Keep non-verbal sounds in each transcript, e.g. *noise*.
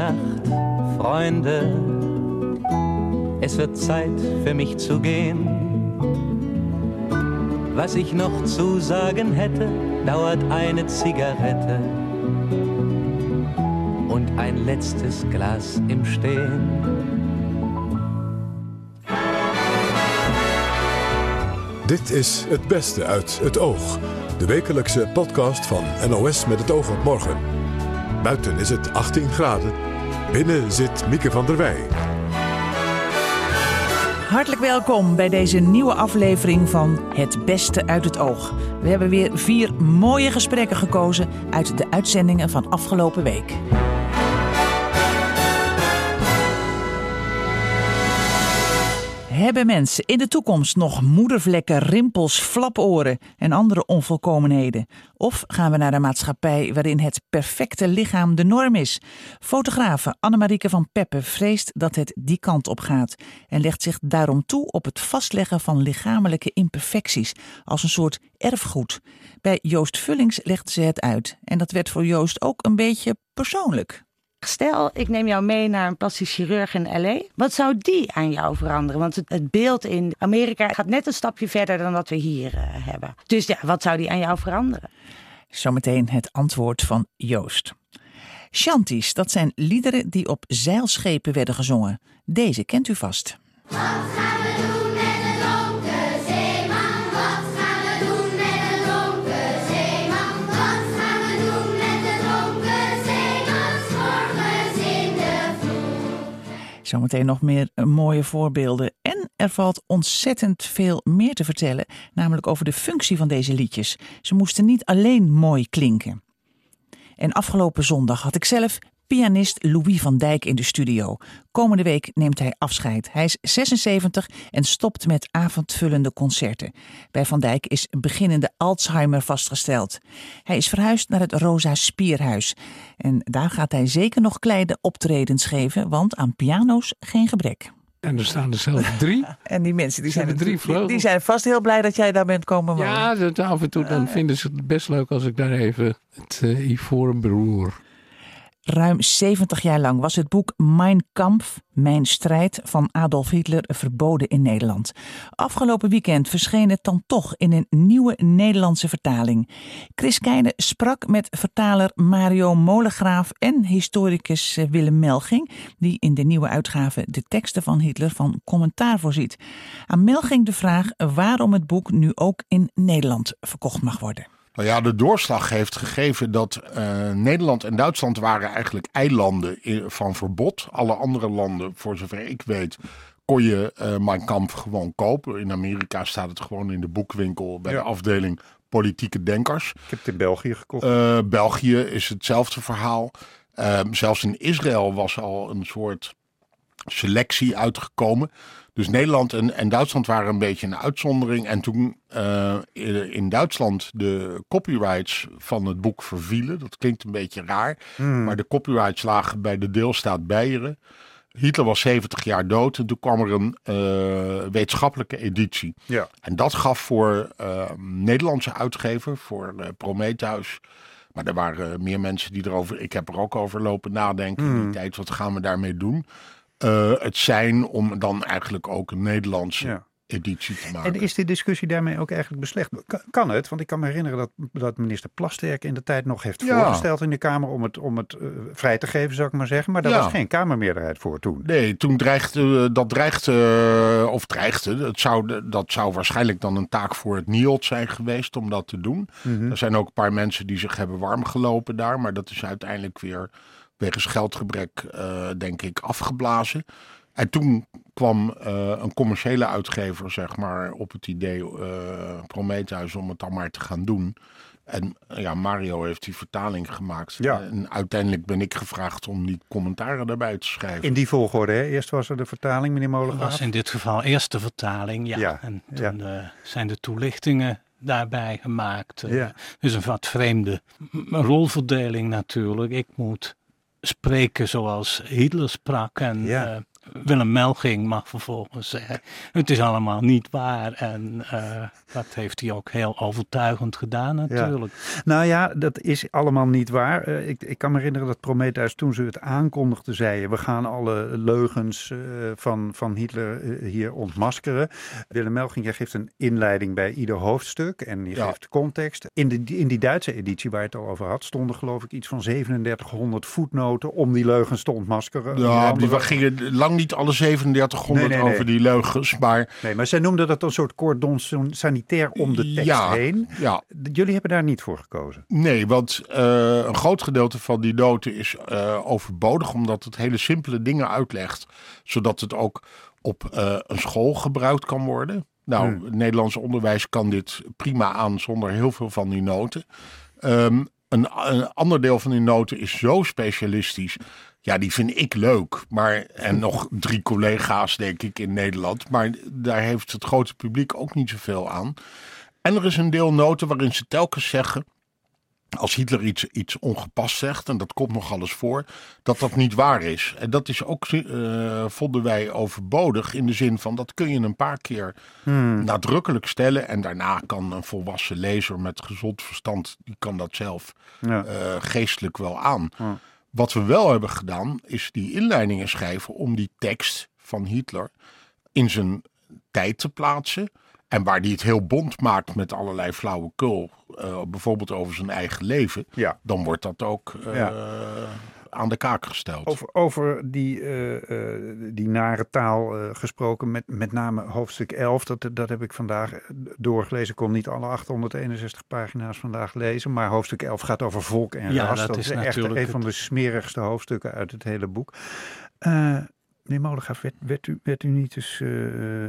Nacht, Freunde. Es wird Zeit für mich zu gehen. Was ich noch zu sagen hätte, dauert eine Zigarette und ein letztes Glas im Stehen. Dit is Het Beste uit het Oog. De wekelijkse podcast van NOS met het oog op morgen. Buiten is het 18 graden. Binnen zit Mieke van der Wij. Hartelijk welkom bij deze nieuwe aflevering van Het Beste uit het Oog. We hebben weer vier mooie gesprekken gekozen uit de uitzendingen van afgelopen week. Hebben mensen in de toekomst nog moedervlekken, rimpels, flaporen en andere onvolkomenheden? Of gaan we naar een maatschappij waarin het perfecte lichaam de norm is? Fotografe Annemarieke van Peppe vreest dat het die kant op gaat en legt zich daarom toe op het vastleggen van lichamelijke imperfecties als een soort erfgoed. Bij Joost Vullings legde ze het uit en dat werd voor Joost ook een beetje persoonlijk. Stel, ik neem jou mee naar een plastisch chirurg in LA. Wat zou die aan jou veranderen? Want het, beeld in Amerika gaat net een stapje verder dan wat we hier uh, hebben. Dus ja, wat zou die aan jou veranderen? Zometeen het antwoord van Joost. Shanties, dat zijn liederen die op zeilschepen werden gezongen. Deze kent u vast. Zometeen nog meer eh, mooie voorbeelden. En er valt ontzettend veel meer te vertellen, namelijk over de functie van deze liedjes. Ze moesten niet alleen mooi klinken. En afgelopen zondag had ik zelf pianist Louis van Dijk in de studio. Komende week neemt hij afscheid. Hij is 76 en stopt met avondvullende concerten. Bij Van Dijk is beginnende Alzheimer vastgesteld. Hij is verhuisd naar het Rosa Spierhuis. En daar gaat hij zeker nog kleine optredens geven, want aan piano's geen gebrek. En er staan er zelfs drie. *laughs* en die mensen die zijn, drie die, die, zijn vast heel blij dat jij daar bent komen wonen. Ja, dat, af en toe dan vinden ze het best leuk als ik daar even het uh, ivoren beroer. Ruim 70 jaar lang was het boek Mein Kampf, Mijn strijd van Adolf Hitler verboden in Nederland. Afgelopen weekend verscheen het dan toch in een nieuwe Nederlandse vertaling. Chris Keijne sprak met vertaler Mario Molengraaf en historicus Willem Melging, die in de nieuwe uitgave de teksten van Hitler van commentaar voorziet. Aan Melging de vraag waarom het boek nu ook in Nederland verkocht mag worden. Nou ja, de doorslag heeft gegeven dat uh, Nederland en Duitsland waren eigenlijk eilanden van verbod. Alle andere landen, voor zover ik weet, kon je uh, Mein Kampf gewoon kopen. In Amerika staat het gewoon in de boekwinkel bij de afdeling politieke denkers. Ik heb het in België gekocht. Uh, België is hetzelfde verhaal. Ehm, zelfs in Israël was al een soort selectie uitgekomen. Dus Nederland en, en Duitsland waren een beetje een uitzondering. En toen uh, in Duitsland de copyrights van het boek vervielen. Dat klinkt een beetje raar. Hmm. Maar de copyrights lagen bij de deelstaat Beieren. Hitler was 70 jaar dood en toen kwam er een uh, wetenschappelijke editie. Ja. En dat gaf voor uh, Nederlandse uitgever, voor Prometheus. Maar er waren meer mensen die erover. Ik heb er ook over lopen nadenken in die hmm. tijd. Wat gaan we daarmee doen? Uh, het zijn om dan eigenlijk ook een Nederlandse editie te maken. En is die discussie daarmee ook eigenlijk beslecht? Kan het? Want ik kan me herinneren dat, dat minister Plasterk in de tijd nog heeft voorgesteld in de Kamer om het, om het uh, vrij te geven, zou ik maar zeggen. Maar daar was geen Kamermeerderheid voor toen. Nee, toen dreigde, dat dreigde, of dreigde, dat zou, dat zou waarschijnlijk dan een taak voor het NIOD zijn geweest om dat te doen. Mm -hmm. Er zijn ook een paar mensen die zich hebben warm gelopen daar, maar dat is uiteindelijk weer wegens geldgebrek, uh, denk ik, afgeblazen. En toen kwam uh, een commerciële uitgever, zeg maar, op het idee uh, Prometheus om het dan maar te gaan doen. En ja, Mario heeft die vertaling gemaakt. Ja. En uiteindelijk ben ik gevraagd om die commentaren daarbij te schrijven. In die volgorde, hè? Eerst was er de vertaling, meneer Molengraaf? Dat was in dit geval eerst de vertaling, ja. ja. En toen ja. zijn de toelichtingen daarbij gemaakt. Ja. Dus een wat vreemde rolverdeling natuurlijk. Ik moet spreken zoals Hitler sprak. En ja. Willem Melging mag vervolgens zeggen: Het is allemaal niet waar. En uh, dat heeft hij ook heel overtuigend gedaan natuurlijk. Nou ja, dat is allemaal niet waar. Uh, ik, ik kan me herinneren dat Prometheus toen ze het aankondigden zei... we gaan alle leugens uh, van, van Hitler uh, hier ontmaskeren. Willem Melging, jij geeft een inleiding bij ieder hoofdstuk en je ja. geeft context. In, de, in die Duitse editie waar je het al over had... stonden geloof ik iets van 3700 voetnoten om die leugens te ontmaskeren. Ja, die gingen lang niet alle 3700 nee, nee, nee. over die leugens, maar... Nee, maar zij noemden dat een soort cordon sanitair om de tekst ja, heen. Ja. Jullie hebben daar niet voor gekozen. Nee, want uh, een groot gedeelte van die noten is uh, overbodig, omdat het hele simpele dingen uitlegt, zodat het ook op uh, een school gebruikt kan worden. Nou, hmm. het Nederlands onderwijs kan dit prima aan zonder heel veel van die noten. Um, een, een, ander deel van die noten is zo specialistisch. Ja, die vind ik leuk. Maar, en nog drie collega's, denk ik, in Nederland. Maar daar heeft het grote publiek ook niet zoveel aan. En er is een deel noten waarin ze telkens zeggen. Als Hitler iets, iets ongepast zegt, en dat komt nog alles voor, dat dat niet waar is. En dat is ook, uh, vonden wij overbodig in de zin van dat kun je een paar keer hmm. nadrukkelijk stellen. En daarna kan een volwassen lezer met gezond verstand, die kan dat zelf ja. uh, geestelijk wel aan. Ja. Wat we wel hebben gedaan, is die inleidingen schrijven om die tekst van Hitler in zijn tijd te plaatsen. En waar die het heel bond maakt met allerlei flauwekul, uh, bijvoorbeeld over zijn eigen leven, ja. dan wordt dat ook uh, ja. Aan de kaak gesteld. Over, over die, uh, die nare taal gesproken, met, met name hoofdstuk 11, dat, dat heb ik vandaag doorgelezen. Ik kon niet alle 861 pagina's vandaag lezen, maar hoofdstuk 11 gaat over volk en ja, ras. Dat, dat is, is echt een van de smerigste hoofdstukken uit het hele boek. Meneer Molengaaf, werd, werd, u, werd u niet eens uh,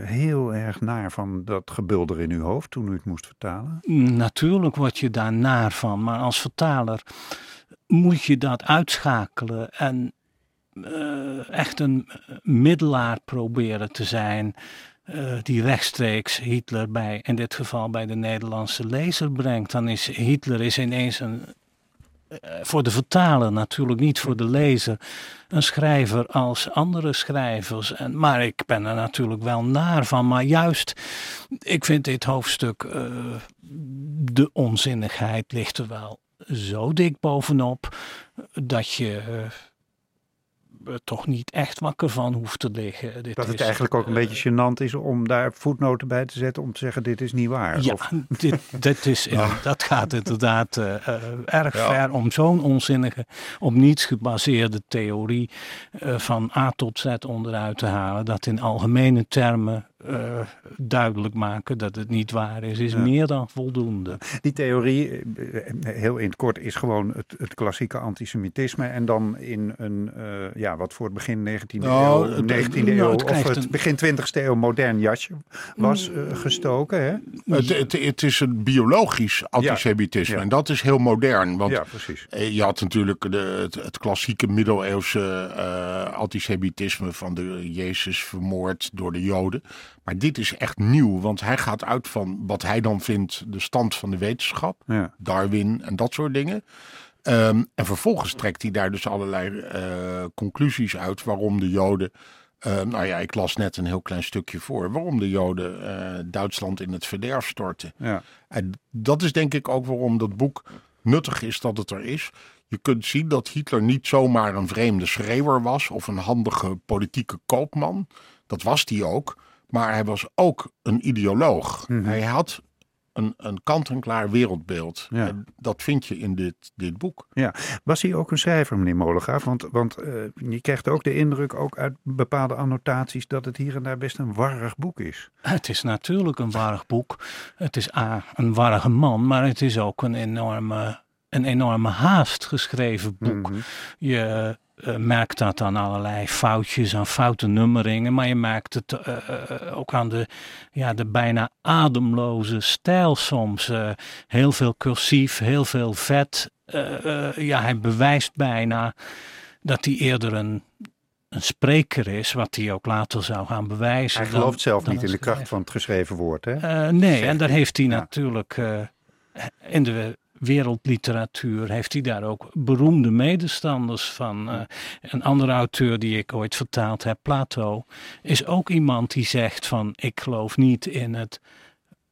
heel erg naar van dat gebulder in uw hoofd toen u het moest vertalen? Natuurlijk word je daar naar van, maar als vertaler moet je dat uitschakelen en uh, echt een middelaar proberen te zijn. Uh, die rechtstreeks Hitler bij, in dit geval bij de Nederlandse lezer brengt. Dan is Hitler is ineens een, voor de vertaler natuurlijk, niet voor de lezer, een schrijver als andere schrijvers. En, maar ik ben er natuurlijk wel naar van. Maar juist, ik vind dit hoofdstuk, de onzinnigheid ligt er wel zo dik bovenop, dat je... Uh, toch niet echt wakker van hoeft te liggen. Dit dat het is, eigenlijk ook een uh, beetje gênant is om daar voetnoten bij te zetten om te zeggen dit is niet waar. Ja, of... *laughs* dit, dit is, ja. dat gaat inderdaad uh, uh, erg ja. ver om zo'n onzinnige, op niets gebaseerde theorie van A tot Z onderuit te halen. Dat in algemene termen uh, duidelijk maken dat het niet waar is, is ja. meer dan voldoende. Die theorie, heel in het kort, is gewoon het, het klassieke antisemitisme. En dan in een, uh, ja, wat voor het begin 19e nou, eeuw, 19e nou, eeuw het of het een... begin 20e eeuw modern jasje was uh, gestoken. Hè? Het, het, het, is een biologisch antisemitisme. Ja. Ja. En dat is heel modern. Want ja, precies. je had natuurlijk de, het, het klassieke middeleeuwse antisemitisme van de Jezus vermoord door de Joden. Maar dit is echt nieuw, want hij gaat uit van wat hij dan vindt de stand van de wetenschap. Ja. Darwin en dat soort dingen. Um, en vervolgens trekt hij daar dus allerlei uh, conclusies uit waarom de Joden. Uh, nou ja, ik las net een heel klein stukje voor. Waarom de Joden uh, Duitsland in het verderf storten. Ja. En dat is denk ik ook waarom dat boek nuttig is dat het er is. Je kunt zien dat Hitler niet zomaar een vreemde schreeuwer was of een handige politieke koopman. Dat was hij ook. Maar hij was ook een ideoloog. Mhm. Mm -hmm. Hij had een, een kant-en-klaar wereldbeeld. Ja. En dat vind je in dit, dit boek. Ja. Was hij ook een schrijver, meneer Molengaaf? Want, want uh, je krijgt ook de indruk, ook uit bepaalde annotaties, dat het hier en daar best een warrig boek is. Het is natuurlijk een warrig boek. Het is A, een warrige man, maar het is ook een enorme, een enorme haast geschreven boek. Mm -hmm. Je uh, merkt dat aan allerlei foutjes, aan foute nummeringen. Maar je merkt het uh, uh, ook aan de, ja, de bijna ademloze stijl soms. heel veel cursief, heel veel vet. ja, hij bewijst bijna dat hij eerder een, een spreker is, wat hij ook later zou gaan bewijzen. Hij gelooft dan, zelf dan niet in de kracht van het geschreven woord, hè? nee, Zegt en daar heeft hij ja. natuurlijk in de wereldliteratuur heeft hij daar ook beroemde medestanders van. Uh, een andere auteur die ik ooit vertaald heb, Plato, is ook iemand die zegt van ik geloof niet in het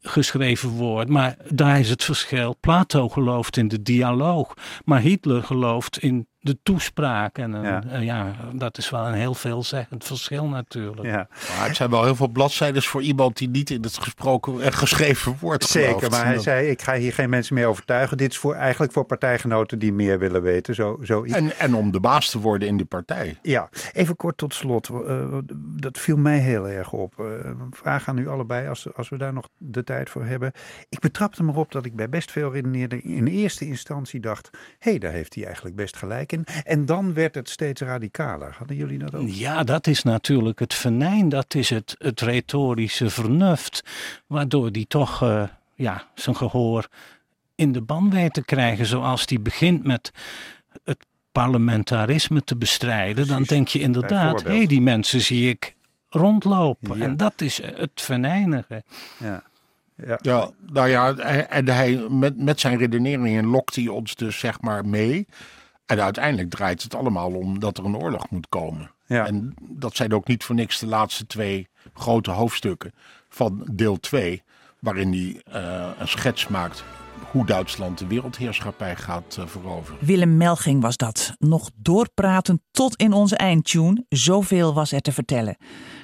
geschreven woord. Maar daar is het verschil. Plato gelooft in de dialoog, maar Hitler gelooft in de toespraak. En een- Ja. eh, ja, dat is wel een heel veelzeggend verschil natuurlijk. Ja, Maar het zijn wel heel veel bladzijden voor iemand die niet in het gesproken en geschreven woord gelooft. zeker. Maar hij Dat- zei, ik ga hier geen mensen meer overtuigen. Dit is voor, eigenlijk voor partijgenoten die meer willen weten. Zo, zoiets. En, en om de baas te worden in de partij. Ja, even kort tot slot. Eh, dat viel mij heel erg op. Eh, Een vraag aan u allebei, als, als we daar nog de tijd voor hebben. Ik betrapte me erop dat ik bij best veel redeneerden in eerste instantie dacht... hé, hey, daar heeft hij eigenlijk best gelijk in. En dan werd het steeds radicaler. Hadden jullie dat ook? Ja, dat is natuurlijk het venijn, dat is het, het retorische vernuft, waardoor die toch eh, ja, zijn gehoor in de ban weet te krijgen. Zoals die begint met het parlementarisme te bestrijden, dan denk je inderdaad, hé, hey, die mensen zie ik rondlopen. Ja. En dat is het venijnige. Ja. Ja. Ja, nou ja, en en hij, met, met zijn redeneringen lokt hij ons dus zeg maar mee. En uiteindelijk draait het allemaal om dat er een oorlog moet komen. Ja. En dat zijn ook niet voor niks de laatste twee grote hoofdstukken van deel 2. Waarin hij eh, een schets maakt hoe Duitsland de wereldheerschappij gaat eh, veroveren. Willem Melging was dat. Nog doorpraten tot in onze eindtune. Zoveel was er te vertellen.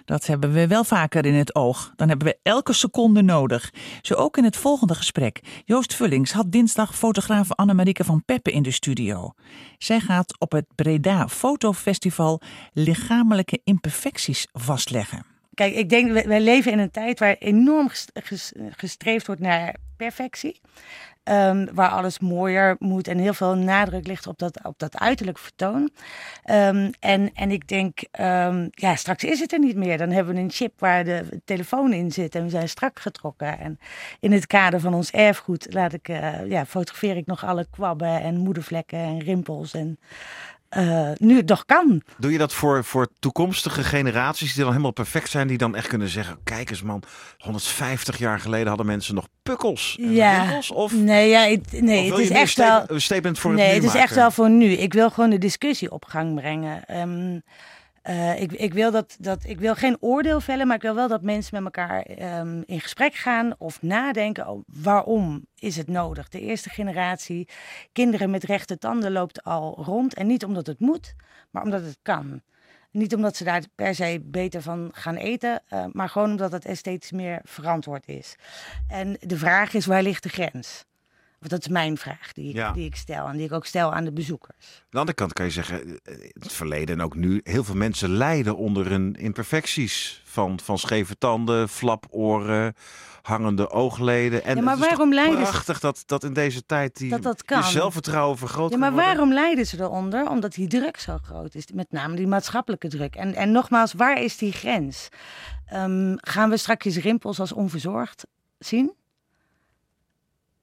Dat hebben we wel vaker in het oog. Dan hebben we elke seconde nodig. Zo ook in het volgende gesprek. Joost Vullings had dinsdag fotograaf Annemarieke van Peppe in de studio. Zij gaat op het Breda Fotofestival lichamelijke imperfecties vastleggen. Kijk, ik denk, wij, wij leven in een tijd waar enorm ges- ges- gestreefd wordt naar perfectie. Ehm, waar alles mooier moet en heel veel nadruk ligt op dat, op dat uiterlijk vertoon. Ehm, en, en ik denk, ehm, ja, straks is het er niet meer. Dan hebben we een chip waar de telefoon in zit en we zijn strak getrokken. En in het kader van ons erfgoed laat ik, eh, ja, fotografeer ik nog alle kwabben en moedervlekken en rimpels. En eh, nu het nog kan. Doe je dat voor, voor toekomstige generaties die dan helemaal perfect zijn, die dan echt kunnen zeggen: kijk eens man, 150 jaar geleden hadden mensen nog pukkels en Ja. Of, Nee, ja, het, nee het is echt statement- wel. statement voor nee, het is maken? echt wel voor nu. Ik wil gewoon de discussie op gang brengen. Ehm, eh, ik, ik, wil dat, dat, ik wil geen oordeel vellen, maar ik wil wel dat mensen met elkaar ehm, in gesprek gaan of nadenken. Oh, waarom is het nodig? De eerste generatie kinderen met rechte tanden loopt al rond. En niet omdat het moet, maar omdat het kan. Niet omdat ze daar per se beter van gaan eten, eh, maar gewoon omdat het esthetisch meer verantwoord is. En de vraag is, waar ligt de grens? Dat is mijn vraag die ik, Ja. die ik stel en die ik ook stel aan de bezoekers. Aan de andere kant kan je zeggen, eh, in het verleden en ook nu, heel veel mensen lijden onder hun imperfecties. Van, van scheve tanden, flaporen, hangende oogleden. En Ja, maar waarom lijden ze- prachtig dat, dat in deze tijd die Dat dat kan. je zelfvertrouwen vergroot Ja, maar waarom lijden ze eronder? Omdat die druk zo groot is. Met name die maatschappelijke druk. En, en nogmaals, waar is die grens? Ehm, gaan we straks rimpels als onverzorgd zien?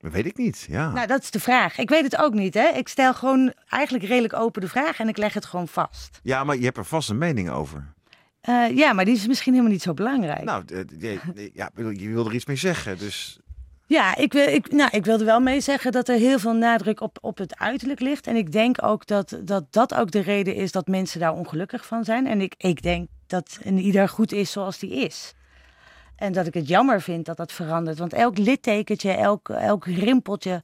Dat weet ik niet, ja. Nou, dat is de vraag. Ik weet het ook niet. Hè? Ik stel gewoon eigenlijk redelijk open de vraag en ik leg het gewoon vast. Ja, maar je hebt er vast een mening over. Eh, ja, maar die is misschien helemaal niet zo belangrijk. Nou, je, ja, je wil er iets mee zeggen, dus... Ja, ik, wil, ik, nou, ik wilde wel mee zeggen dat er heel veel nadruk op, op het uiterlijk ligt. En ik denk ook dat, dat dat ook de reden is dat mensen daar ongelukkig van zijn. En ik, ik denk dat een ieder goed is zoals die is. En dat ik het jammer vind dat dat verandert. Want elk littekentje, elk, elk rimpeltje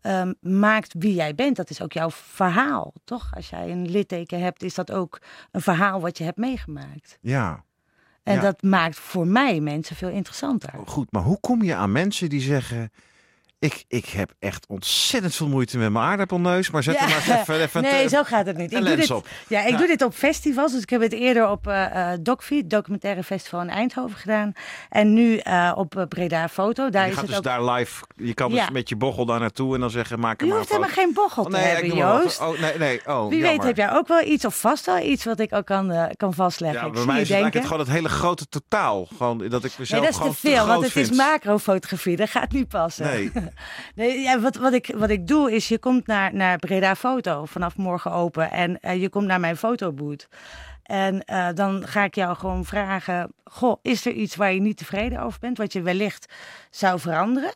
ehm, maakt wie jij bent. Dat is ook jouw verhaal, toch? Als jij een litteken hebt, is dat ook een verhaal wat je hebt meegemaakt. Ja, En Ja. dat maakt voor mij mensen veel interessanter. goed. Maar hoe kom je aan mensen die zeggen... Ik, ik heb echt ontzettend veel moeite met mijn aardappelneus, maar zet er maar eens even, even nee, zo gaat het niet. Ik doe dit, op. Ja, ik Ja. doe dit op festivals. Dus ik heb het eerder op eh eh Docfeed, documentaire festival in Eindhoven gedaan. En nu eh, op Breda Foto. Daar je is gaat het dus ook... daar live, je kan Ja. dus met je bochel daar naartoe en dan zeggen, maak er Je maar hoeft een helemaal geen bochel Oh, te nee, hebben. Joost. Oh, nee, nee, oh, Wie jammer. weet heb jij ook wel iets of vast wel iets wat ik ook kan, kan vastleggen. Ja, ik bij mij je is het gewoon het hele grote totaal. Gewoon dat ik mezelf Nee, dat is te veel, want het vind. is macrofotografie. Dat gaat niet passen. Nee. *laughs* Ja, wat, wat, ik, wat ik doe is, je komt naar, naar Breda Foto vanaf morgen open. En eh, je komt naar mijn fotoboot. En eh, dan ga ik jou gewoon vragen: Goh, is er iets waar je niet tevreden over bent, wat je wellicht zou veranderen?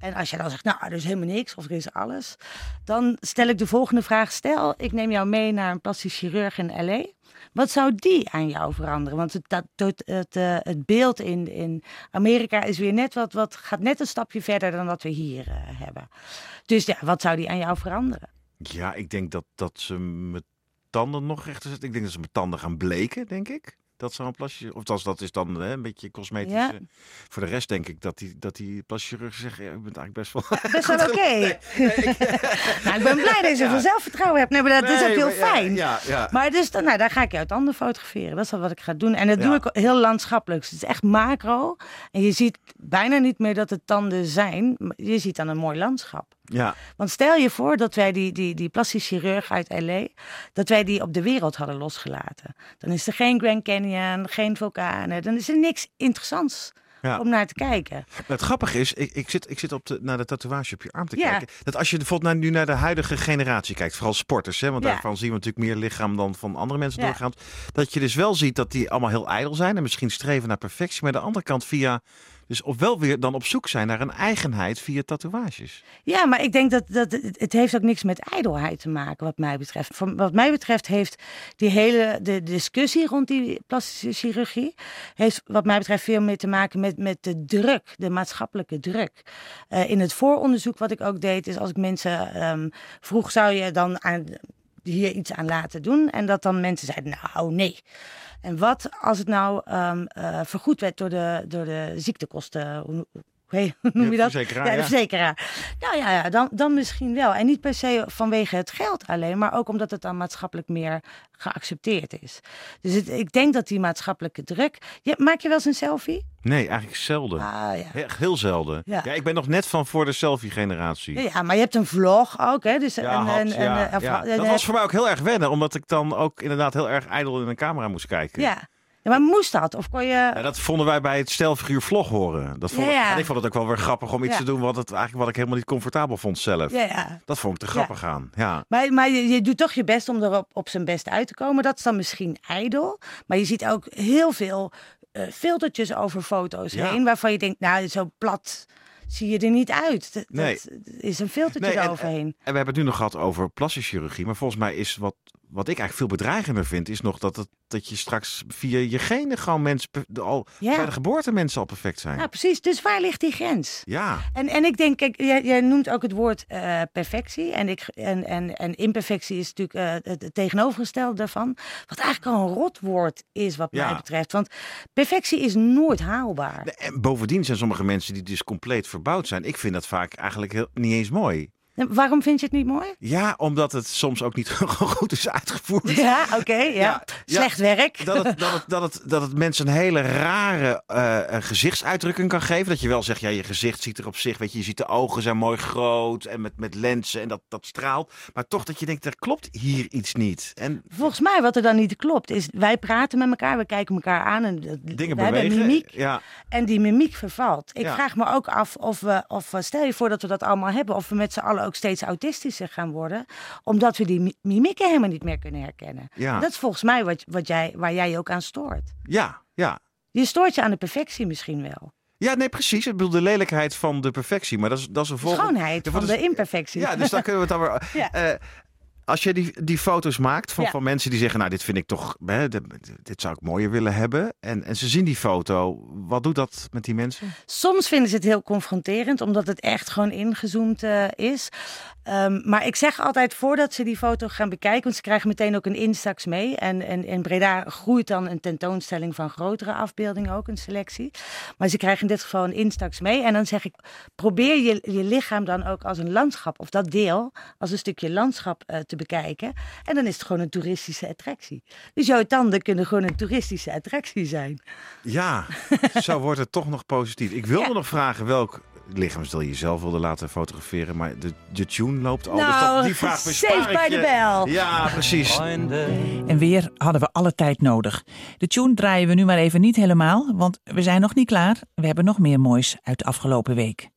En als je dan zegt, nou, er is helemaal niks of er is alles, dan stel ik de volgende vraag. Stel, ik neem jou mee naar een plastisch chirurg in LA. Wat zou die aan jou veranderen? Want het, dat, het, het, eh, het beeld in, in Amerika is weer net wat, wat, gaat net een stapje verder dan wat we hier eh, hebben. Dus ja, wat zou die aan jou veranderen? Ja, ik denk dat, dat ze mijn tanden nog rechter zetten. Ik denk dat ze mijn tanden gaan bleken, denk ik. Dat zou een plasje, of dat, dat is dan hè, een beetje cosmetisch. Ja. Voor de rest denk ik dat die, dat die chirurg zegt, ja, ik ben eigenlijk best wel... Best wel *laughs* oké. *laughs* nou, ik ben blij dat je zoveel zelfvertrouwen hebt. Nee, maar dat is ook heel maar ja, fijn. Ja, ja. Maar dus, dan- nou, daar ga ik jou tanden fotograferen. Dat is wat ik ga doen. En dat doe Ja. ik heel landschappelijk. Dus het is echt macro. En je ziet bijna niet meer dat het tanden zijn. Je ziet dan een mooi landschap. Ja. Want stel je voor dat wij die, die, die plastisch chirurg uit L.A., dat wij die op de wereld hadden losgelaten. Dan is er geen Grand Canyon, geen vulkanen. Dan is er niks interessants Ja. om naar te kijken. Maar het grappige is, ik, ik zit, ik zit op de, naar de tatoeage op je arm te Ja. kijken. Dat als je bijvoorbeeld naar, nu naar de huidige generatie kijkt, vooral sporters, hè, want Ja. daarvan zien we natuurlijk meer lichaam dan van andere mensen doorgaans. Dat je dus wel ziet dat die allemaal heel ijdel zijn en misschien streven naar perfectie. Maar aan de andere kant via, dus of wel weer dan op zoek zijn naar een eigenheid via tatoeages. Ja, maar ik denk dat, dat het, heeft ook niks met ijdelheid te maken, wat mij betreft. Wat mij betreft heeft die hele de discussie rond die plastische chirurgie, heeft wat mij betreft veel meer te maken met, met de druk, de maatschappelijke druk. Eh, in het vooronderzoek wat ik ook deed, is als ik mensen ehm, vroeg, zou je dan aan, hier iets aan laten doen? En dat dan mensen zeiden, nou nee. En wat als het nou ehm, eh, vergoed werd door de, door de ziektekosten? *laughs* Hoe, noem je dat? verzekeraar, ja, de ja. verzekeraar. Nou ja, ja dan, dan misschien wel. En niet per se vanwege het geld alleen, maar ook omdat het dan maatschappelijk meer geaccepteerd is. Dus het, ik denk dat die maatschappelijke druk. Je, maak je wel eens een selfie? Nee, eigenlijk zelden. Ah ja. Echt heel zelden. Ja. Ja. ik ben nog net van voor de selfie-generatie. Ja, maar je hebt een vlog ook, hè? Dus Ja, een, had, een, ja, een, een- ja. een- Dat was voor mij ook heel erg wennen, omdat ik dan ook inderdaad heel erg ijdel in een camera moest kijken. ja. Ja, maar moest dat? Of kon je... Ja, dat vonden wij bij het stelfiguur vlog horen. Dat vond, Ja. En ik vond het ook wel weer grappig om iets te doen wat, het, eigenlijk wat ik helemaal niet comfortabel vond zelf. Ja, ja. Dat vond ik te grappig aan. Ja. Maar, maar je, je doet toch je best om er op, op zijn best uit te komen. Dat is dan misschien ijdel. Maar je ziet ook heel veel eh, filtertjes over foto's heen. Waarvan je denkt, nou, zo plat zie je er niet uit. Dat, Nee. is een filtertje Nee, en- eroverheen. En we hebben het nu nog gehad over plastische chirurgie. Maar volgens mij is wat, wat ik eigenlijk veel bedreigender vind, is nog dat, het, dat je straks via je genen gewoon mensen al Ja. bij de geboorte mensen al perfect zijn. Nou, precies. Dus waar ligt die grens? Ja. En, en ik denk, kijk, jij, jij noemt ook het woord eh, perfectie. En, ik, en, en, en imperfectie is natuurlijk eh, het, het tegenovergestelde daarvan. Wat eigenlijk al een rotwoord is, wat Ja. mij betreft. Want perfectie is nooit haalbaar. En bovendien zijn sommige mensen die dus compleet verbouwd zijn. Ik vind dat vaak eigenlijk heel, niet eens mooi. En Waarom vind je het niet mooi? Ja, omdat het soms ook niet *laughs* goed is uitgevoerd. Ja, oké. ja. Ja, ja. Slecht werk. Dat het, dat, het, dat, het, dat het mensen een hele rare eh, gezichtsuitdrukking kan geven. Dat je wel zegt, ja, je gezicht ziet er op zich, weet je, je ziet de ogen zijn mooi groot en met, met lenzen en dat, dat straalt. Maar toch dat je denkt, er klopt hier iets niet. En Volgens mij wat er dan niet klopt is, wij praten met elkaar, we kijken elkaar aan en dat- dingen we hebben bewegen. mimiek Ja, en die mimiek vervalt. Ik Ja. vraag me ook af of we, of stel je voor dat we dat allemaal hebben, of we met z'n allen ook steeds autistischer gaan worden, omdat we die mi- mimieken helemaal niet meer kunnen herkennen. Ja. Dat is volgens mij wat, wat jij, waar jij je ook aan stoort. ja, ja. Je stoort je aan de perfectie misschien wel. Ja, nee, precies. Ik bedoel, de lelijkheid van de perfectie. Maar dat is, dat is een De volgende... schoonheid Ja, van de imperfectie. Ja, dus daar kunnen we het dan *laughs* weer... Ja. Eh, als je die, die foto's maakt van, Ja. van mensen die zeggen... nou, dit vind ik toch... Hè, dit, dit zou ik mooier willen hebben. En, en ze zien die foto. Wat doet dat met die mensen? Soms vinden ze het heel confronterend, omdat het echt gewoon ingezoomd eh, is. Ehm, maar ik zeg altijd voordat ze die foto gaan bekijken, want ze krijgen meteen ook een instax mee. En, en in Breda groeit dan een tentoonstelling van grotere afbeeldingen ook, een selectie. Maar ze krijgen in dit geval een instax mee. En dan zeg ik, probeer je, je lichaam dan ook als een landschap, of dat deel, als een stukje landschap eh, te bekijken. En dan is het gewoon een toeristische attractie. Dus jouw tanden kunnen gewoon een toeristische attractie zijn. Ja, *laughs* zo wordt het toch nog positief. Ik wilde Ja. nog vragen welk lichaamsdeel je zelf wilde laten fotograferen. Maar de, de tune loopt al. dus Nou, dat, die vraag bespaar safe ik by je. the bell. Ja, precies. En weer hadden we alle tijd nodig. De tune draaien we nu maar even niet helemaal, want we zijn nog niet klaar. We hebben nog meer moois uit de afgelopen week.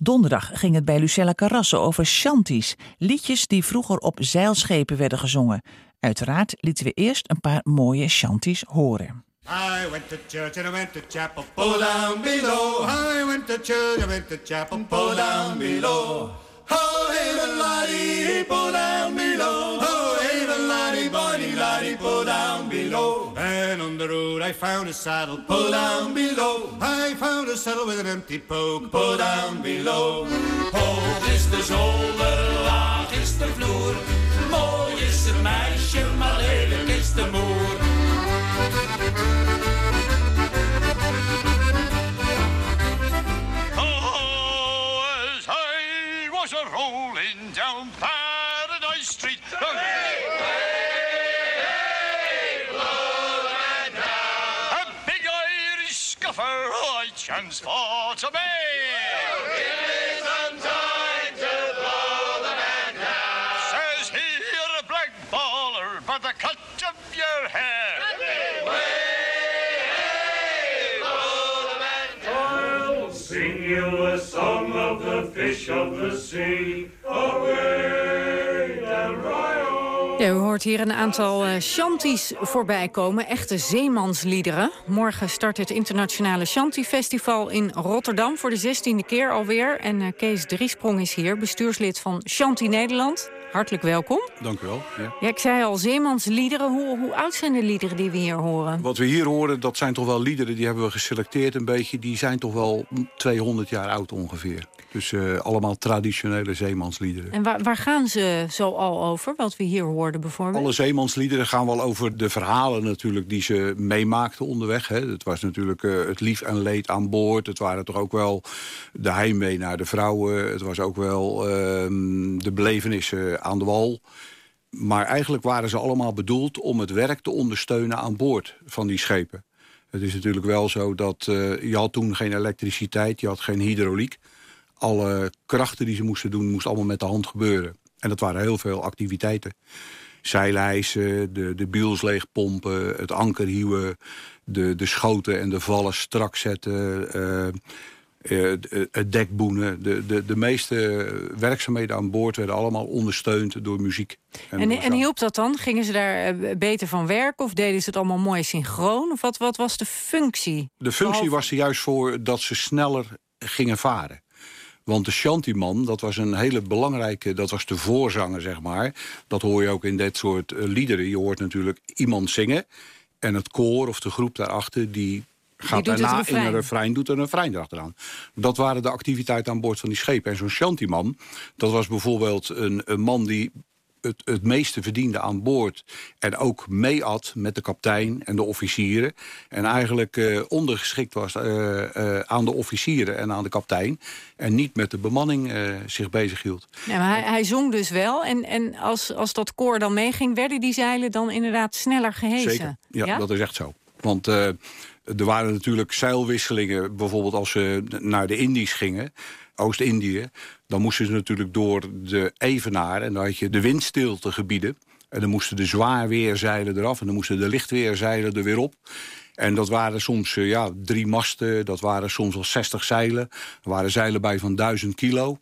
Donderdag ging het bij Lucella Carrasso over shanties, liedjes die vroeger op zeilschepen werden gezongen. Uiteraard lieten we eerst een paar mooie shanties horen. I went to church and I went to chapel, pull down below. I went to church, I went to chapel, pull down below. Oh, the laddie, pull down below. Oh, the laddie, bonny laddie, pull down below. And on the road I found a saddle, pull down below. I found a saddle with an empty poke, pull down below. Hoog is de zolder, laag is de vloer. Mooi is het meisje, maar lelijk is de moer. Rolling down Paradise Street. A big Irish scuffer I chanced for to be. Says he, Away and Ja, u hoort hier een aantal eh, shanties voorbij komen, echte zeemansliederen. Morgen start het internationale Shanty Festival in Rotterdam voor de zestiende keer alweer. En eh, Kees Driesprong is hier, bestuurslid van Shanty Nederland. Hartelijk welkom. Dank u wel. Ja. Ja, ik zei al, zeemansliederen. Hoe, hoe oud zijn de liederen die we hier horen? Wat we hier horen, dat zijn toch wel liederen... die hebben we geselecteerd een beetje. Die zijn toch wel 200 jaar oud ongeveer. Dus eh, allemaal traditionele zeemansliederen. En waar, waar gaan ze zo al over, wat we hier hoorden bijvoorbeeld? Alle zeemansliederen gaan wel over de verhalen natuurlijk die ze meemaakten onderweg. Hè. Het was natuurlijk eh, het lief en leed aan boord. Het waren toch ook wel de heimwee naar de vrouwen. Het was ook wel ehm, de belevenissen aan de wal. Maar eigenlijk waren ze allemaal bedoeld om het werk te ondersteunen aan boord van die schepen. Het is natuurlijk wel zo dat eh, je had toen geen elektriciteit, je had geen hydrauliek. Alle krachten die ze moesten doen, moest allemaal met de hand gebeuren. En dat waren heel veel activiteiten. Zeilijzen, de, de biels leegpompen, het anker hieuwen... de, de schoten en de vallen strak zetten... eh, eh, het dekboenen. De, de, de meeste werkzaamheden aan boord werden allemaal ondersteund door muziek. En, en hielp dat dan? Gingen ze daar eh, beter van werken of deden ze het allemaal mooi synchroon? Of wat, wat was de functie? De functie Behalve- was er juist voor dat ze sneller gingen varen. Want de shantyman, dat was een hele belangrijke... dat was de voorzanger, zeg maar. Dat hoor je ook in dit soort eh, liederen. Je hoort natuurlijk iemand zingen... en het koor of de groep daarachter... die gaat daarna in een refrein, doet er een refrein erachteraan. Dat waren de activiteiten aan boord van die schepen. En zo'n shantyman, dat was bijvoorbeeld een, een man die het, het meeste verdiende aan boord. En ook meeat met de kaptein en de officieren. En eigenlijk eh, ondergeschikt was eh, eh, aan de officieren en aan de kaptein. En niet met de bemanning zich bezighield. Ja, maar hij, hij zong dus wel. En, en als, als dat koor dan meeging, werden die zeilen dan inderdaad sneller gehezen? Zeker, ja, dat is echt zo. Want er waren natuurlijk zeilwisselingen. Bijvoorbeeld als ze naar de Indies gingen, Oost-Indië... dan moesten ze natuurlijk door de Evenaar... en dan had je de windstiltegebieden. En dan moesten de zwaarweerzeilen eraf... en dan moesten de lichtweerzeilen er weer op. En dat waren soms eh, ja, drie masten, dat waren soms wel 60 zeilen. Er waren zeilen bij van 1000 kilo.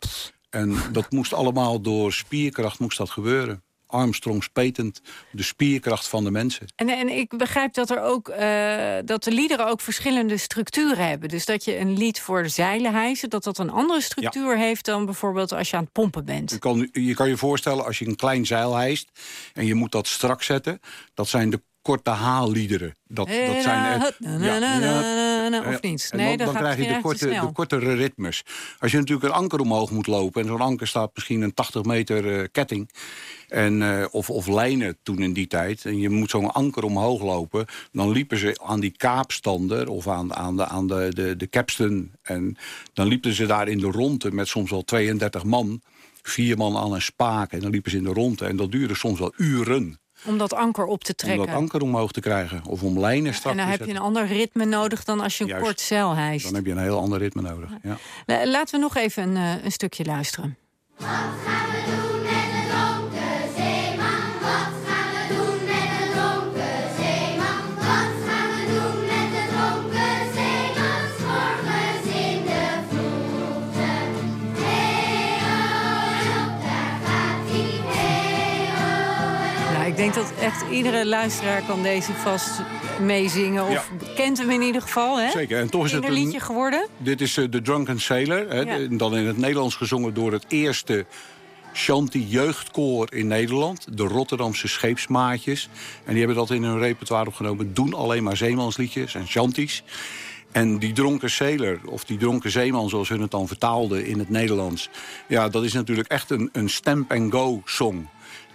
En dat moest allemaal door spierkracht moest dat gebeuren. Armstrong's patent, de spierkracht van de mensen. En, en ik begrijp dat, er ook, eh, dat de liederen ook verschillende structuren hebben. Dus dat je een lied voor zeilen hijsen... dat dat een andere structuur heeft dan bijvoorbeeld als je aan het pompen bent. Je kan, je kan je voorstellen als je een klein zeil hijst... en je moet dat strak zetten, dat zijn de korte haalliederen. Dat, dat zijn echt- Na, Of niet? Nee, dan, krijg je de, korte, de kortere ritmes. Als je natuurlijk een anker omhoog moet lopen... en zo'n anker staat misschien een 80 meter eh, ketting... En, eh, of, of lijnen toen in die tijd. En je moet zo'n anker omhoog lopen. Dan liepen ze aan die kaapstander of aan, aan, de, aan de, de, de capstan. En dan liepen ze daar in de ronde met soms wel 32 man. Vier man aan een spaak. En dan liepen ze in de ronde. En dat duurde soms wel uren. Om dat anker op te Om trekken. dat anker omhoog te krijgen. Of om lijnen strak en dan heb je een ander ritme nodig dan als je een Juist. kort zeil hijst. Dan heb je een heel ander ritme nodig. Ja. La- Laten we nog even een, eh, een stukje luisteren. Denk dat echt iedere luisteraar kan deze vast meezingen. Of kent hem in ieder geval. Hè? Zeker, en toch is het een- liedje geworden. Dit is eh, The Drunken Sailor. Hè, Ja. de- dan in het Nederlands gezongen door het eerste Shanty jeugdkoor in Nederland. De Rotterdamse Scheepsmaatjes. En die hebben dat in hun repertoire opgenomen. Doen alleen maar zeemansliedjes en shanties. En die dronken sailor, of die dronken zeeman zoals hun het dan vertaalden in het Nederlands. Ja, dat is natuurlijk echt een, een stamp-and-go song.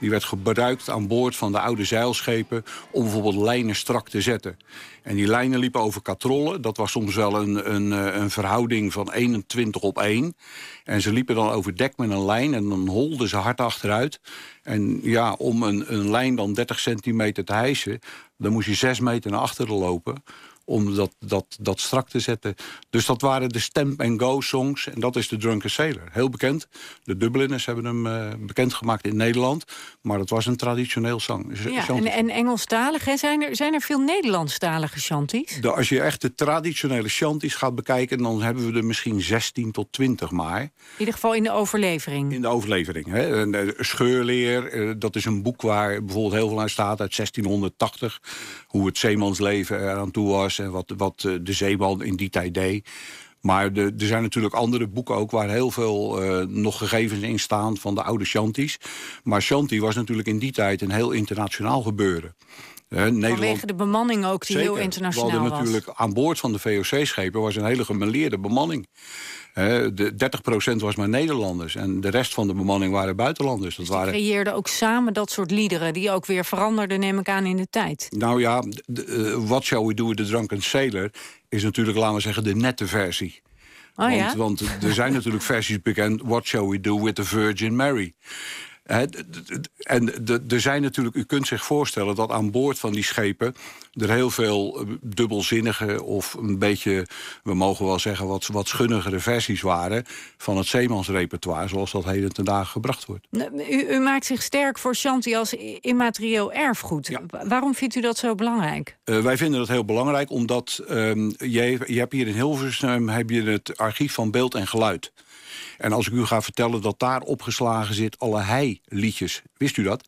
Die werd gebruikt aan boord van de oude zeilschepen om bijvoorbeeld lijnen strak te zetten. En die lijnen liepen over katrollen. Dat was soms wel een, een, eh, een verhouding van 21 op 1. En ze liepen dan over dek met een lijn en dan holden ze hard achteruit. En ja, om een, een lijn dan 30 centimeter te hijsen... dan moest je 6 meter naar achteren lopen om dat, dat, dat strak te zetten. Dus dat waren de stamp-and-go songs. En dat is de Drunken Sailor. Heel bekend. De Dubliners hebben hem eh, bekendgemaakt in Nederland. Maar het was een traditioneel zang. Ja, en, en Engelstalig, hè? Zijn, er, zijn er veel Nederlandstalige shanties? De- als je echt de traditionele shanties gaat bekijken... dan hebben we er misschien 16 tot 20 maar. In ieder geval in de overlevering. In de overlevering. Hè. Eh, Scheurleer, eh, dat is een boek waar bijvoorbeeld heel veel aan staat uit 1680. Hoe het zeemansleven eraan toe was en wat, eh, de zeeman in die tijd deed. Maar er zijn natuurlijk andere boeken ook waar heel veel eh, nog gegevens in staan van de oude shanties. Maar shanty was natuurlijk in die tijd een heel internationaal gebeuren. Nederland, Vanwege de bemanning ook, die heel internationaal We hadden was. natuurlijk aan boord van de VOC-schepen was een hele gemeleerde bemanning. De 30% was maar Nederlanders en de rest van de bemanning waren buitenlanders. Dat waren, creëerden ook samen dat soort liederen... die ook weer veranderden, neem ik aan, in de tijd. nou ja, eh, What Shall We Do With The Drunken Sailor is natuurlijk, laten we zeggen, de nette versie. Oh want, ja? want er zijn natuurlijk versies bekend. What shall we do with the Virgin Mary? En er zijn natuurlijk, u kunt zich voorstellen dat aan boord van die schepen er heel veel eh, dubbelzinnige of een beetje, we mogen wel zeggen, wat, wat schunnigere versies waren van het zeemansrepertoire, zoals dat heden ten dagen gebracht wordt. Nou, U, u maakt zich sterk voor Shanti als immaterieel erfgoed. Wa- Waarom vindt u dat zo belangrijk? Eh, wij vinden dat heel belangrijk, omdat ehm, je, je hebt hier in Hilversum heb je het archief van beeld en geluid. En als ik u ga vertellen dat daar opgeslagen zit alle heiliedjes, wist u dat?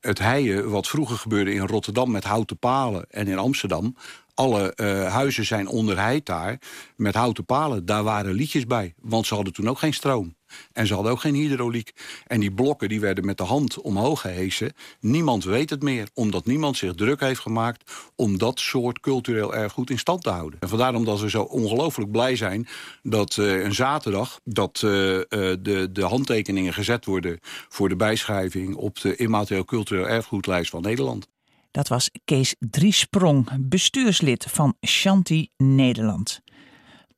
Het heien, wat vroeger gebeurde in Rotterdam met houten palen en in Amsterdam... alle eh, huizen zijn onderheid daar met houten palen. Daar waren liedjes bij, want ze hadden toen ook geen stroom. En ze hadden ook geen hydrauliek. En die blokken die werden met de hand omhoog gehesen. Niemand weet het meer, omdat niemand zich druk heeft gemaakt... om dat soort cultureel erfgoed in stand te houden. En vandaar omdat we zo ongelooflijk blij zijn dat eh, een zaterdag... dat eh, de, de handtekeningen gezet worden voor de bijschrijving... op de immaterieel cultureel erfgoedlijst van Nederland. Dat was Kees Driesprong, bestuurslid van Shanti Nederland.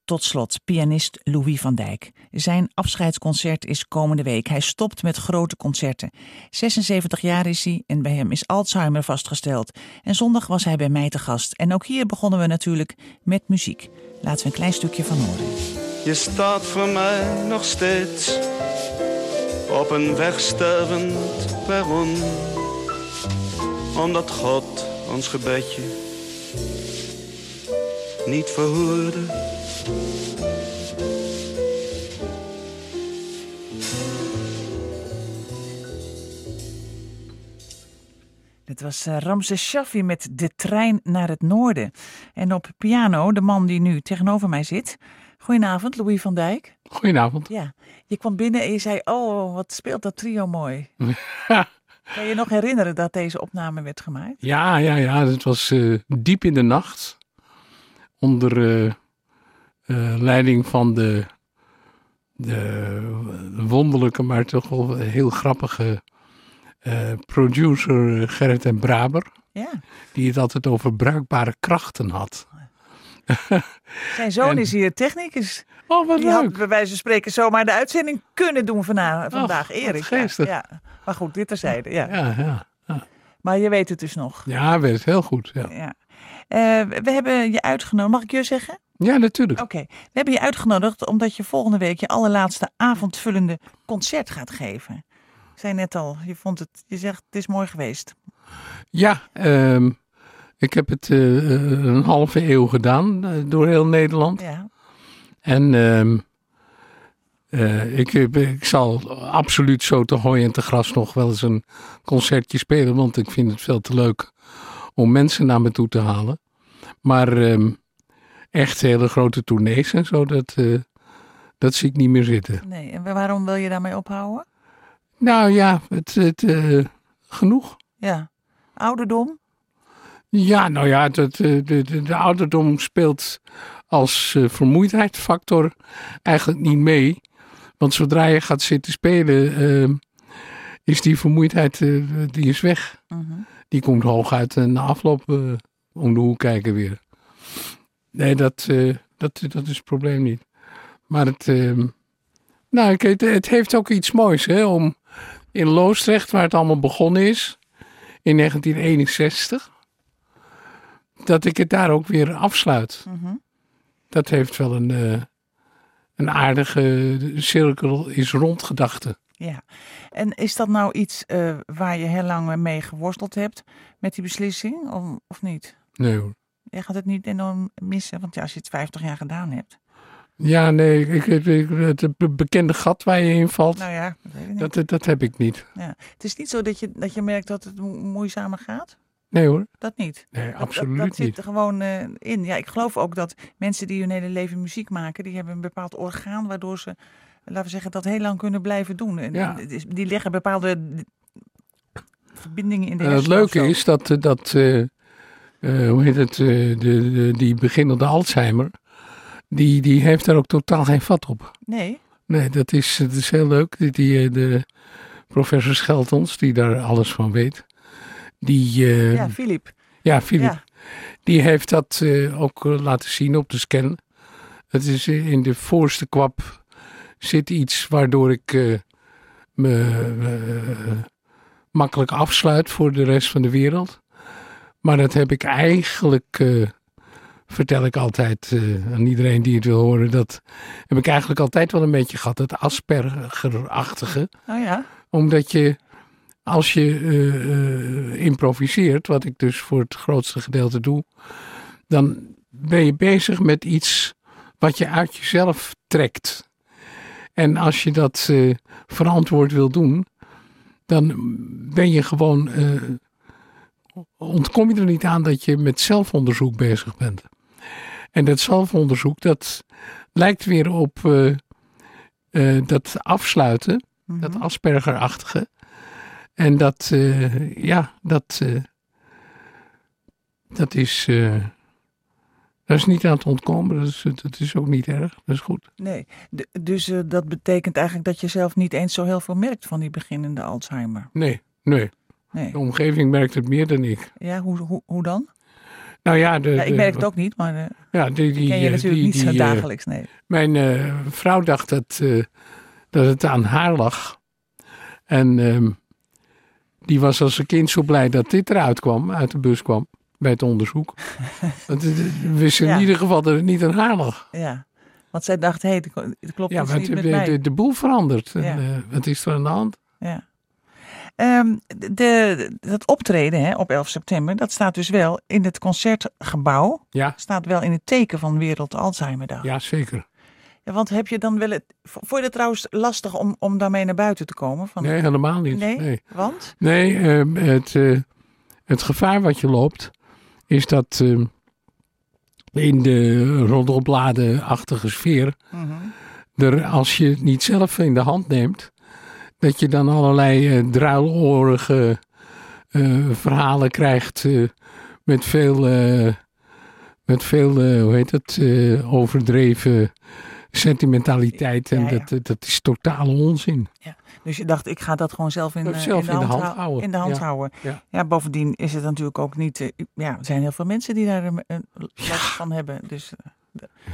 Tot slot pianist Louis van Dijk. Zijn afscheidsconcert is komende week. Hij stopt met grote concerten. 76 jaar is hij en bij hem is Alzheimer vastgesteld. En zondag was hij bij mij te gast. En ook hier begonnen we natuurlijk met muziek. Laten we een klein stukje van horen. Je staat voor mij nog steeds op een wegstervend perron. Omdat God ons gebedje niet verhoorde. Dit was eh, Ramses Shaffi met De Trein naar het Noorden. En op piano de man die nu tegenover mij zit. Goedenavond, Louis van Dijk. Goedenavond. Ja, je kwam binnen en je zei, oh, wat speelt dat trio mooi. *laughs* Kan je je nog herinneren dat deze opname werd gemaakt? Ja, ja, ja. Het was eh, diep in de nacht. Onder eh, eh, leiding van de, de wonderlijke, maar toch wel heel grappige producer Gerrit en Braber. Ja. Die het altijd over bruikbare krachten had. *laughs* Zijn zoon En- is hier technicus. Oh, wat Die leuk. had bij wijze van spreken zomaar de uitzending kunnen doen vandaag, Erik. geestig. Ja, ja. Maar goed, dit terzijde. Ja. Ja, ja. Maar je weet het dus nog. Ja, weet het heel goed. Ja, Ja. Eh, we hebben je uitgenodigd, mag ik je zeggen? ja natuurlijk. Oké, we hebben je uitgenodigd omdat je volgende week je allerlaatste avondvullende concert gaat geven. Ik zei net al, je vond het, je zegt het is mooi geweest. Ja, ehm, ik heb het eh, een halve eeuw gedaan eh, door heel Nederland. Ja. En ehm, eh, ik, ik zal absoluut zo te hooi en te gras nog wel eens een concertje spelen. Want ik vind het veel te leuk om mensen naar me toe te halen. Maar ehm, echt hele grote tournees en zo, dat, eh, dat zie ik niet meer zitten. Nee, en waarom wil je daarmee ophouden? Nou ja, het, het, eh, genoeg. Ja, ouderdom? Ja, nou ja, dat, de, de, de ouderdom speelt als eh, vermoeidheidsfactor eigenlijk niet mee. Want zodra je gaat zitten spelen, eh, is die vermoeidheid eh, die is weg. Die komt hooguit na afloop om de hoek kijken weer. Nee, dat, dat, dat is het probleem niet. Maar het, ehm, nou, het, het heeft ook iets moois hè, om in Loosdrecht, waar het allemaal begonnen is, in 1961, dat ik het daar ook weer afsluit. Dat heeft wel een, eh, een aardige cirkel is rond gedachte. Ja. En is dat nou iets eh, waar je heel lang mee geworsteld hebt met die beslissing, of, of niet? Nee hoor. Je gaat het niet enorm missen, want ja, als je het 50 jaar gedaan hebt. Ja, nee, ik, ik, het be- bekende gat waar je in valt, Nou ja, dat weet ik niet. dat, dat, heb ik niet. Ja. Het is niet zo dat je, dat je merkt dat het mo- moeizamer gaat? Nee hoor. Dat niet. Nee, Dat- dat, absoluut dat, zit er gewoon eh, in. Ja, ik geloof ook dat mensen die hun hele leven muziek maken, die hebben een bepaald orgaan waardoor ze, laten we zeggen, dat heel lang kunnen blijven doen. En Ja. het die leggen bepaalde verbindingen in de En het hersenen of leuke is dat, eh, dat eh, eh, hoe heet het, eh, de, de, die beginnende Alzheimer, die, die heeft daar ook totaal geen vat op. Nee. Nee, dat is, dat is heel leuk. Die, die, eh, de professor Scheltons, die daar alles van weet, die... eh, Ja, Filip. Ja, Filip. Ja. Die heeft dat eh, ook eh, laten zien op de scan. Het is eh, in de voorste kwap zit iets waardoor ik me makkelijk afsluit voor de rest van de wereld. Maar dat heb ik eigenlijk, vertel ik altijd aan iedereen die het wil horen, dat heb ik eigenlijk altijd wel een beetje gehad. Het Asperger-achtige Oh ja. omdat je, als je eh, eh, improviseert, wat ik dus voor het grootste gedeelte doe, dan ben je bezig met iets wat je uit jezelf trekt. En als je dat eh, verantwoord wil doen, dan ben je gewoon, ontkom je er niet aan dat je met zelfonderzoek bezig bent. En dat zelfonderzoek, dat lijkt weer op dat afsluiten, dat Asperger-achtige. En dat, eh, ja, dat, eh, dat is, eh, dat is niet aan het ontkomen. Dat is, dat is ook niet erg. Dat is goed. Nee. D- dus dat betekent eigenlijk dat je zelf niet eens zo heel veel merkt van die beginnende Alzheimer. Nee, nee. Nee. De omgeving merkt het meer dan ik. Ja, hoe, hoe, hoe dan? Nou ja, de, Ja, ik de- merk het ook niet, maar Ja, die, die, ken je natuurlijk die- niet zo dagelijks, nee. Mijn vrouw dacht dat, dat het aan haar lag. En ehm, die was als een kind zo blij dat dit eruit kwam, uit de bus kwam, bij het onderzoek. *laughs* Want we wisten Ja. in ieder geval dat het niet aan haar lag. Ja, want zij dacht, hé, hey, het klopt Ja, maar niet de, met de, mij. de, de boel verandert. En, Ja. eh, wat is er aan de hand? Ja. Ehm, de, dat optreden hè, op 11 september, dat staat dus wel in het concertgebouw. Ja. Staat wel in het teken van Wereld Alzheimerdag. Ja, zeker. Ja, want heb je dan wel het. Vond je het trouwens lastig om, om daarmee naar buiten te komen? Van, Nee, helemaal niet. Nee? Nee, Want? Nee, ehm, het, eh, het gevaar wat je loopt is dat ehm, in de roddelbladenachtige sfeer, Mhm. er, als je het niet zelf in de hand neemt, dat je dan allerlei eh, druiloorige eh, verhalen krijgt met veel, met veel hoe heet het, overdreven sentimentaliteit. En Ja, ja. Dat, dat, is totale onzin. Dus je dacht, ik ga dat gewoon zelf in, eh, zelf in, de, hand hou- houden. In de hand Ja, houden. ja. Ja, bovendien is het natuurlijk ook niet. eh, ja, er zijn heel veel mensen die daar een, een last van hebben. Dus eh,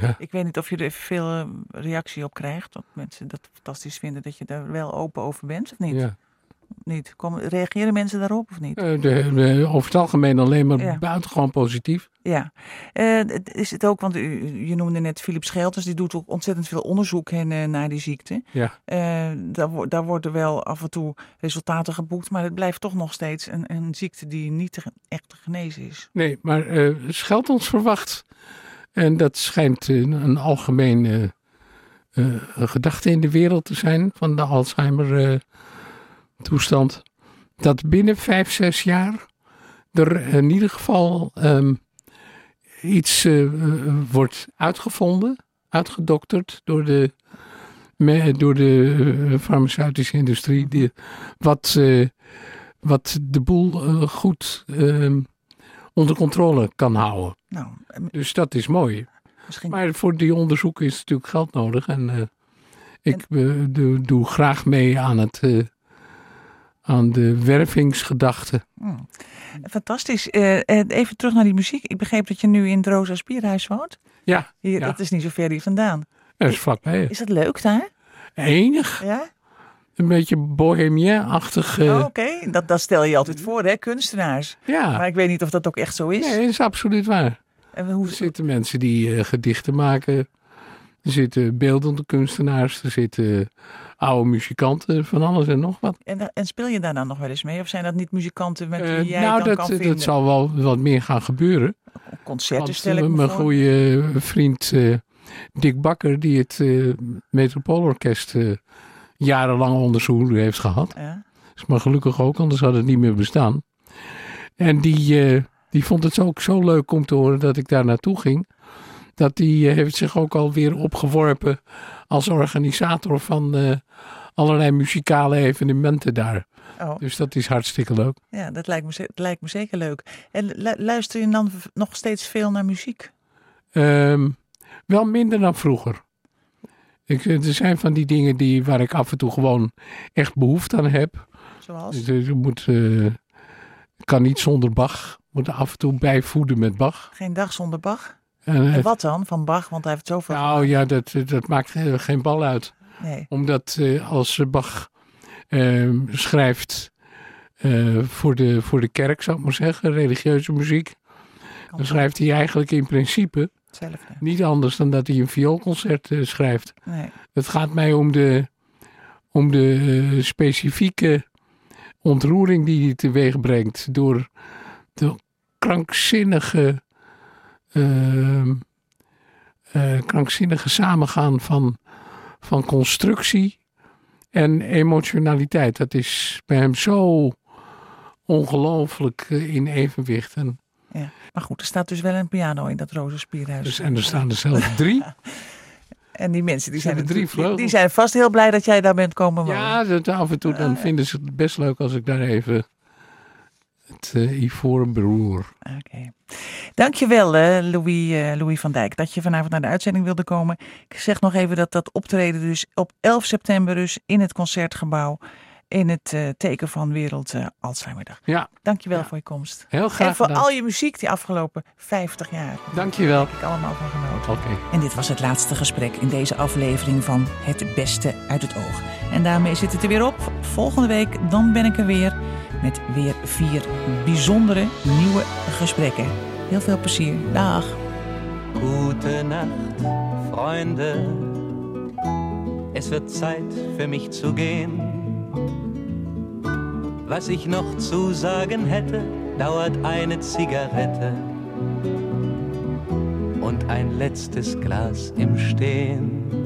Ja. ik weet niet of je er veel eh, reactie op krijgt. Dat mensen dat fantastisch vinden dat je daar wel open over bent, of niet? Ja. Niet? Komen, reageren mensen daarop of niet? Eh, de, de- over het algemeen alleen maar Ja. buitengewoon positief. Ja, Eh, is het ook, want u, je noemde net Philip Schelters, die doet ook ontzettend veel onderzoek eh, naar die ziekte. Ja. Daar, wo- daar worden wel af en toe resultaten geboekt, maar het blijft toch nog steeds een, een ziekte die niet te, echt te genezen is. Nee, maar Scheltons verwacht, en dat schijnt een algemeen een gedachte in de wereld te zijn van de Alzheimer-toestand. dat binnen vijf, zes jaar er in ieder geval ehm, iets eh, wordt uitgevonden, uitgedokterd door de, door de eh, farmaceutische industrie, die, wat, eh, wat de boel goed ehm, onder controle kan houden. Nou, Dus dat is mooi. Misschien- Maar voor die onderzoeken is natuurlijk geld nodig. En ik doe, graag mee aan, het, aan de wervingsgedachte. Hmm. Fantastisch. Eh, even terug naar die muziek. Ik begreep dat je nu in het Rosa Spierhuis woont. Ja, Hier, ja. Dat is niet zo ver hier vandaan. dat is vlakbij. Is dat leuk daar? Enig. Ja? Een beetje bohemien-achtig. eh, Oh, Oké, dat, dat stel je altijd voor, hè? Kunstenaars. Ja. Maar ik weet niet of dat ook echt zo is. Nee, dat is absoluut waar. En hoe... Er zitten mensen die eh, gedichten maken. Er zitten beeldende kunstenaars. Er zitten oude muzikanten. Van alles en nog wat. En, en speel je daar dan nog wel eens mee? Of zijn dat niet muzikanten met Eh, wie jij nou, dan dat, kan dat vinden? zal wel wat meer gaan gebeuren. Concerten Want, stel ik eh, Mijn goede vriend eh, Dick Bakker, die het eh Metropoolorkest eh, jarenlang onder zijn hoede heeft gehad. Ja. Is maar gelukkig ook, anders had het niet meer bestaan. En die, eh, die vond het ook zo leuk om te horen dat ik daar naartoe ging. Dat die eh, heeft zich ook alweer opgeworpen als organisator van eh, allerlei muzikale evenementen daar. Oh. Dus dat is hartstikke leuk. Ja, dat lijkt me, dat lijkt me zeker leuk. En lu- luister je dan nog steeds veel naar muziek? Ehm, wel minder dan vroeger. Ik, er zijn van die dingen die, waar ik af en toe gewoon echt behoefte aan heb. Zoals? Dus je moet, eh, ik kan niet zonder Bach. Moet af en toe bijvoeden met Bach. Geen dag zonder Bach? En, En eh, wat dan van Bach? Want hij heeft zoveel... nou ja, dat, dat maakt eh, geen bal uit. Nee. Omdat eh, als Bach schrijft eh, voor, de, voor de kerk, zou ik maar zeggen, religieuze muziek. Dan schrijft hij eigenlijk in principe niet anders dan dat hij een vioolconcert eh, schrijft. Nee. Het gaat mij om de, om de eh, specifieke ontroering die hij teweeg brengt door de krankzinnige, eh, krankzinnige samengaan van, van constructie en emotionaliteit. Dat is bij hem zo ongelooflijk eh, in evenwicht. En, Ja. Maar goed, er staat dus wel een piano in dat roze spierhuis. dus, en er staan er zelfs drie. *laughs* En die mensen die Zijn zijn, drie die, die zijn vast heel blij dat jij daar bent komen wonen. Ja, dat af en toe dan vinden ze het best leuk als ik daar even het eh, ivoren beroer. Oké. Dankjewel, eh, Louis, eh, Louis van Dijk, dat je vanavond naar de uitzending wilde komen. Ik zeg nog even dat dat optreden dus op 11 september dus in het Concertgebouw in het eh, teken van Wereld eh, Alzheimerdag. Ja. Dankjewel voor je komst. Heel graag En voor gedaan. al je muziek die afgelopen 50 jaar. Dankjewel. Daar heb ik allemaal van genoten. Oké. En dit was het laatste gesprek in deze aflevering van Het Beste uit het Oog. En daarmee zit het er weer op. Volgende week dan ben ik er weer met weer vier bijzondere nieuwe gesprekken. Heel veel plezier. Dag. Gute Nacht, Freunde. Es wird Zeit für mich zu gehen. Was ich noch zu sagen hätte, dauert eine Zigarette und ein letztes Glas im Stehen.